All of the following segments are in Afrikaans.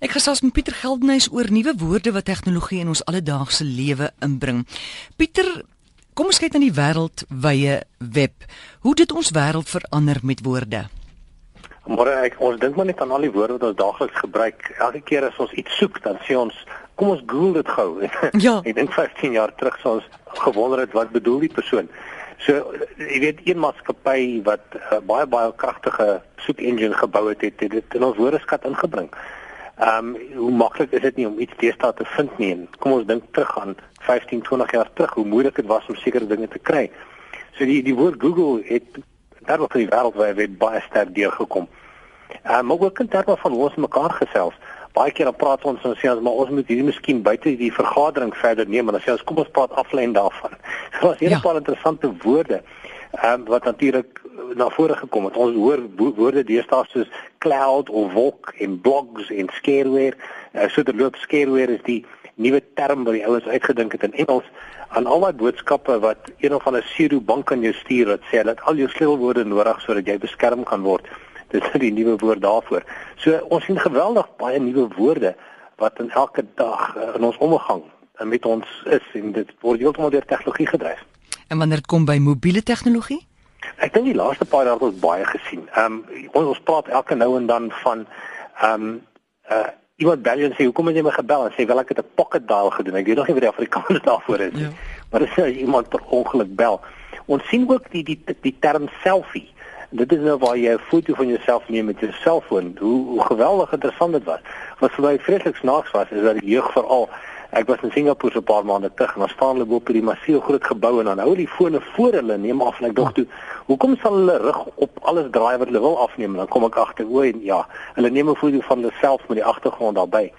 Ek gesels met Pieter Geldenhuys oor nuwe woorde wat tegnologie in ons alledaagse lewe inbring. Pieter, kom ons kyk na die wêreldwye web. Hoe dit ons wêreld verander met woorde. Maar ek ons dink maar net aan al die woorde wat ons daagliks gebruik. Elke keer as ons iets soek, dan sê ons, kom ons Google dit gou. Ja. ek dink 15 jaar terug sou ons gewonder het wat bedoel die persoon. So jy weet een maatskappy wat uh, baie baie kragtige soek engine gebou het, het dit in ons woordeskat ingebring. Ehm um, hoe maklik is dit nie om iets deesdae te vind nie. En kom ons dink terug aan 15, 20 jaar terug hoe moeilik dit was om sekere dinge te kry. So die die woord Google het daar op die wêreld waar hy baie sterk deurgekom. Ehm um, maar ook in terme van hoe ons mekaar gesels. Baie keer dan praat ons en sê ons maar ons moet hier miskien buite die vergadering verder neem en dan sê ons kom ons praat aflyn daarvan. Dit was 'n ja. paar interessante woorde. Um, wat natuurlik na vore gekom het. Ons hoor woorde deesdae soos cloud of wolk en blogs en scareware. Uh, so dit loop scareware is die nuwe term wat die ouens uitgedink het in Engels aan al daai boodskappe wat een of ander Siri bank aan jou stuur wat sê dat al jou sleutelwoorde nodig sodat jy beskerm kan word. Dit is die nuwe woord daarvoor. So ons sien geweldig baie nuwe woorde wat in elke dag uh, in ons omgang met ons is en dit word heeltemal deur tegnologie gedryf. En wanneer kom by mobiele tegnologie? Ek dink die laaste paar jaar het ons baie gesien. Ehm um, ons, ons praat elke nou en dan van ehm um, uh iemand bel en sê hoekom het jy my gebel en sê wel ek het 'n pocket dial gedoen. Ek weet nog nie wat die Afrikaans daarvoor is nie. Ja. Maar dit sê iemand per ongeluk bel. Ons sien ook die die die term selfie. Dit is nou waar jy 'n foto van jouself neem met jou selfoon. Hoe, hoe geweldig interessant dit was. Wat vir my vreeslik snaaks was is dat die jeug veral Ek was in Singapore so 'n paar maande terug en daar staan hulle bo op hierdie massiewe groot gebou en dan hou die fone voor hulle neem af en ek dink toe, hoekom sal hulle rig op alles draai wat hulle wil afneem? Dan kom ek agter, o ja, hulle neem 'n foto van hulle self met die agtergrond daarbey.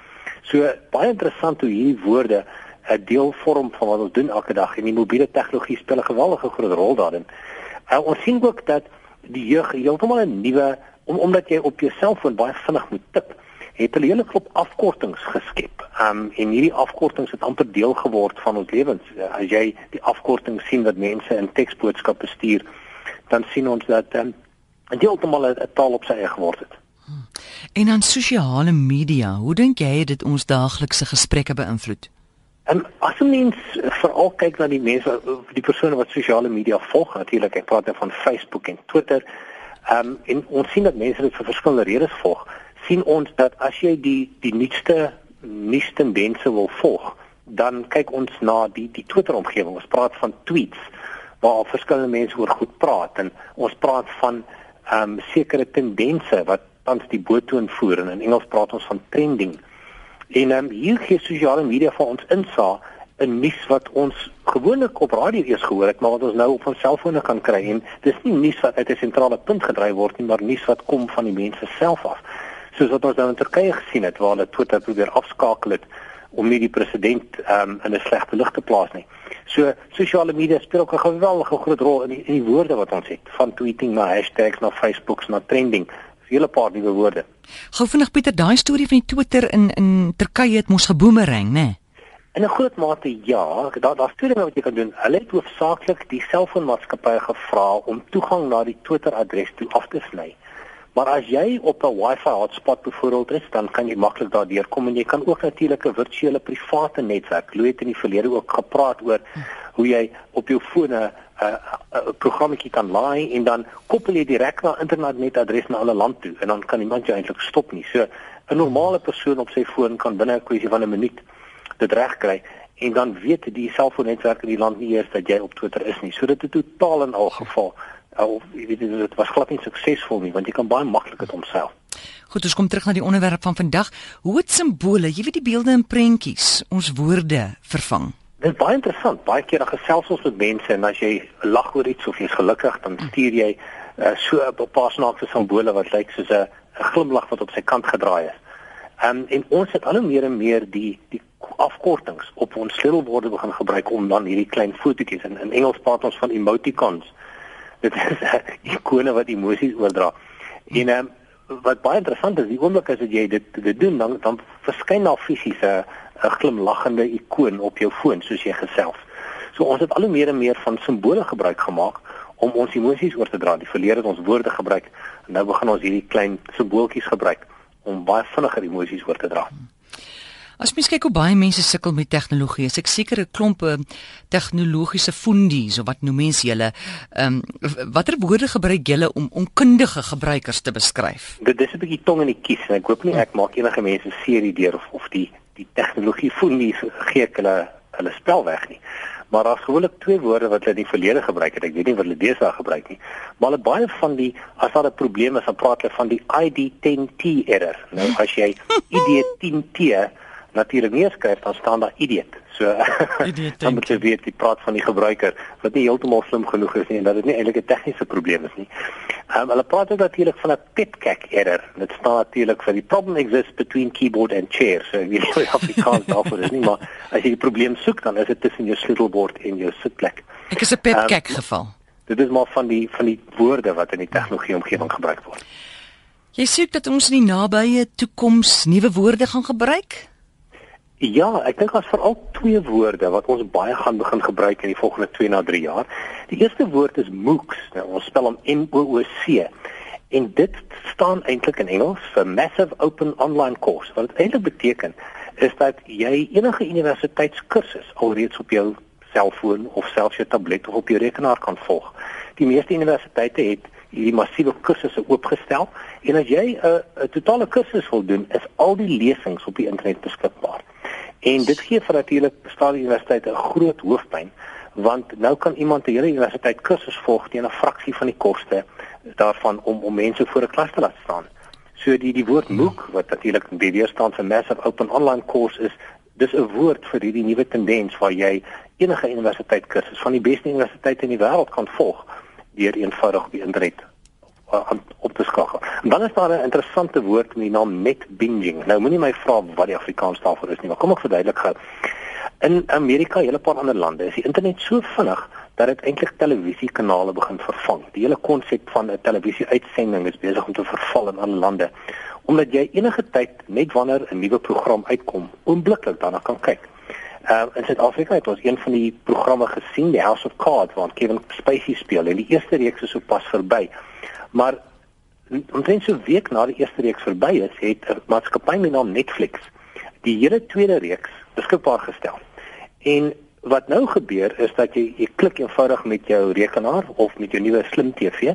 So baie interessant hoe hierdie woorde 'n deel vorm van wat ons doen elke dag en die mobiele tegnologie speel 'n geweldige groot rol daarin. Uh, ons sien ook dat die jeug heeltemal 'n nuwe om, omdat jy op jou selfoon baie vinnig moet tik het hulle hele klop afkortings geskep. Um en hierdie afkortings het amper deel geword van ons lewens. As jy die afkorting sien wat mense in teksboodskappe stuur, dan sien ons dat um dit heeltemal 'n taal op sy eie geword het. En dan sosiale media, hoe dink jy dit ons daaglikse gesprekke beïnvloed? En as mens veral kyk na die mense, die persone wat sosiale media volg, natuurlik, ek praat nou van Facebook en Twitter, ehm um, en ons sien dat mense dit vir verskillende redes volg sien ons dat as jy die die nuutste nuustendense wil volg, dan kyk ons na die die Twitter omgewing. Ons praat van tweets waar verskillende mense oor goed praat en ons praat van ehm um, sekere tendense wat tans die boottoon voer en in Engels praat ons van trending. En ehm um, hier gee sosiale media vir ons insaag 'n nuus wat ons gewoonlik op radio eers gehoor het, maar wat ons nou op ons selfone kan kry en dis nie nuus wat uit 'n sentrale punt gedryf word nie, maar nuus wat kom van die mense self af soos wat ons nou in Turkye gesien het waar hulle Twitter probeer afskakel het om nie die president um, in 'n slegte lig te plaas nie. So sosiale media speel ook 'n geweldige groot rol in die, in die woorde wat ons het, van tweeting na hashtags na Facebooks na trending. Hele paar nuwe woorde. Gou vinnig Pieter, daai storie van die Twitter in in Turkye het mos geboomerang, né? Nee? In 'n groot mate ja, daar daar stuur hulle wat jy kan doen. Hulle het hoofsaaklik die selfoonmaatskappye gevra om toegang na die Twitter adres toe af te sny. Maar as jy op 'n Wi-Fi hotspot byvoorbeeld is, dan kan jy maklik daardeur kom en jy kan ook natuurlik 'n virtuele private netwerk. Louet in die verlede ook gepraat oor hoe jy op jou foon 'n 'n programmetjie kan laai en dan koppel jy direk na internetadres na 'n land toe en dan kan iemand jou eintlik stop nie. So 'n normale persoon op sy foon kan binne 'n kwessie van 'n minuut dit regkry en dan weet die selfoonnetwerk in die land nie eers dat jy op Twitter is nie. So dit het totaal en al geval of jy weet dit was glad nie suksesvol nie want jy kan baie maklik dit omseil. Goed, ons kom terug na die onderwerp van vandag. Hoe het simbole, jy weet die beelde en prentjies, ons woorde vervang? Dit is baie interessant. Baie keer dan gesels ons met mense en as jy lag oor iets of jy's gelukkig, dan stuur jy uh, so 'n paar snaakse simbole wat lyk soos 'n glimlag wat op sy kant gedraai is. Um, en ons het al hoe meer en meer die die afkortings op ons sleutelwoorde begin gebruik om dan hierdie klein fotootjies in, in Engels praat ons van emoticons dit is 'n ikone wat emosies oordra. En ehm wat baie interessant is, die oomblik as jy dit dit doen dan dan verskyn daar fisies 'n 'n glimlaggende ikoon op jou foon soos jy gesels. So ons het al hoe meer en meer van simbole gebruik gemaak om ons emosies oor te dra. Die verlede het ons woorde gebruik en nou begin ons hierdie klein simbooltjies gebruik om baie vinniger emosies oor te dra. As mens kyk hoe baie mense sukkel met tegnologie, is ek seker 'n klomp eh, tegnologiese fundies of wat noem mense julle, ehm um, watter woorde gebruik julle om onkundige gebruikers te beskryf? Dit dis 'n bietjie tong in die kies en ek hoop nie ek maak enige mense seer hierdeur of of die die tegnologie fundies gee ek hulle hulle spel weg nie. Maar daar's gewoonlik twee woorde wat hulle in die verlede gebruik het. Ek weet nie wat hulle deesdae gebruik nie. Maar hulle baie van die as daar 'n probleem is, dan praat hulle van die ID10T error. Nou as jy ID10T natuurlik nie skryf dan staan daar idiot. So dan moet jy weet jy praat van die gebruiker wat nie heeltemal slim genoeg is nie en dat dit nie eintlik 'n tegniese probleem is nie. Ehm um, hulle praat ook natuurlik van 'n pitcack error. Dit staan natuurlik vir die problem exists between keyboard and chair. So jy weet of jy kan daarvoor is nie, maar as jy die probleem soek dan is dit tussen jou sleutelbord en jou sitplek. Ek is 'n pitcack um, geval. Dit is maar van die van die woorde wat in die tegnologie omgewing gebruik word. Jy sê dat ons in die nabye toekoms nuwe woorde gaan gebruik? Ja, ek dink daar's veral twee woorde wat ons baie gaan begin gebruik in die volgende 2 na 3 jaar. Die eerste woord is MOOCs. Nou, ons spel hom M O O C. En dit staan eintlik in Engels vir Massive Open Online Course. Wat dit eintlik beteken is dat jy enige universiteitskursus alreeds op jou selfoon of selfs jou tablet of op jou rekenaar kan volg. Die meeste universiteite het hierdie massiewe kursusse oopgestel en as jy 'n totale kursus wil doen, is al die lesings op die internet beskikbaar. En dit gee vir natuurlik die universiteit 'n groot hoofpyn want nou kan iemand 'n hele universiteit kursus volg teen 'n fraksie van die koste daarvan om om mense voor 'n klas te laat staan. So die die woord MOOC wat natuurlik die weerstand vir Massive Open Online Course is, dis 'n woord vir hierdie nuwe tendens waar jy enige universiteit kursus van die beste universiteite in die wêreld kan volg deur eenvoudig op die internet uh, op te skakel. Dan is daar 'n interessante woord met die naam net binging. Nou moenie my vra wat die Afrikaans daarvoor is nie, maar kom ek verduidelik gou. In Amerika en 'n paar ander lande is die internet so vinnig dat dit eintlik televisiekanale begin vervang. Die hele konsep van 'n televisieuitsending is besig om te verval in alle lande omdat jy enige tyd net wanneer 'n nuwe program uitkom, oombliklik daarna kan kyk. Uh, in Suid-Afrika het ons een van die programme gesien, The House of Cards, waar Kevin Spacey speel en die eerste reeks is sopas verby. Maar omtrent so 'n week na die eerste reeks verby is, het 'n maatskappy met naam Netflix die hele tweede reeks beskikbaar gestel. En wat nou gebeur is dat jy jy klik eenvoudig met jou rekenaar of met jou nuwe slim TV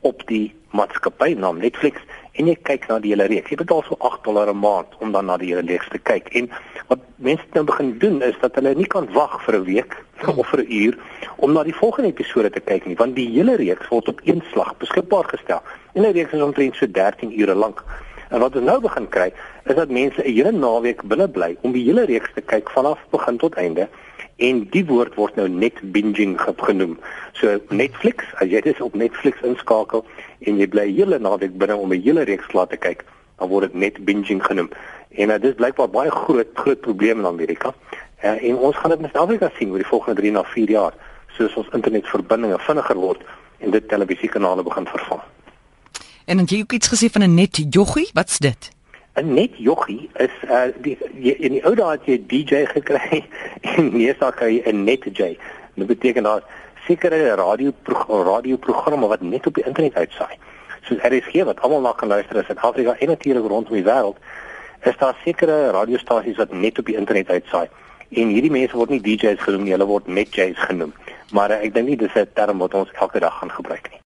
op die maatskappy naam Netflix en jy kyk na die hele reeks. Jy betaal so 8 dollar 'n maand om dan na die hele reeks te kyk. En wat mense nou begin doen is dat hulle nie kan wag vir 'n week of vir 'n uur om na die volgende episode te kyk nie, want die hele reeks word op een slag beskikbaar gestel. En die reeks is omtrent so 13 ure lank. En wat ons nou begin kry, is dat mense 'n hele naweek binne bly om die hele reeks te kyk vanaf begin tot einde en die woord word nou net binging genoem. So Netflix, as jy dit op Netflix inskakel en jy bly hele naweek binne om 'n hele reeks klaar te kyk, dan word dit net binging genoem. En uh, dit is blykbaar baie groot groot probleem in Amerika. Uh, en ons gaan dit in Suid-Afrika sien oor die volgende 3 na 4 jaar, soos ons internetverbindinge vinniger word en dit televisiekanale begin vervang. En dan jy ook iets gesê van 'n net joggie, wat's dit? 'n net joggie is uh die, die in die ou dae het jy DJ gekry en meestal kry jy 'n net J. Dit beteken daar sekere radio radioprogramme wat net op die internet uitsaai. Soos RSG wat almal na kan luister in Suid-Afrika en natuurlik rondom die wêreld, is daar sekere radiostasies wat net op die internet uitsaai. En hierdie mense word nie DJ's genoem nie, hulle word net J's genoem. Maar uh, ek dink nie dis 'n term wat ons elke dag gaan gebruik nie.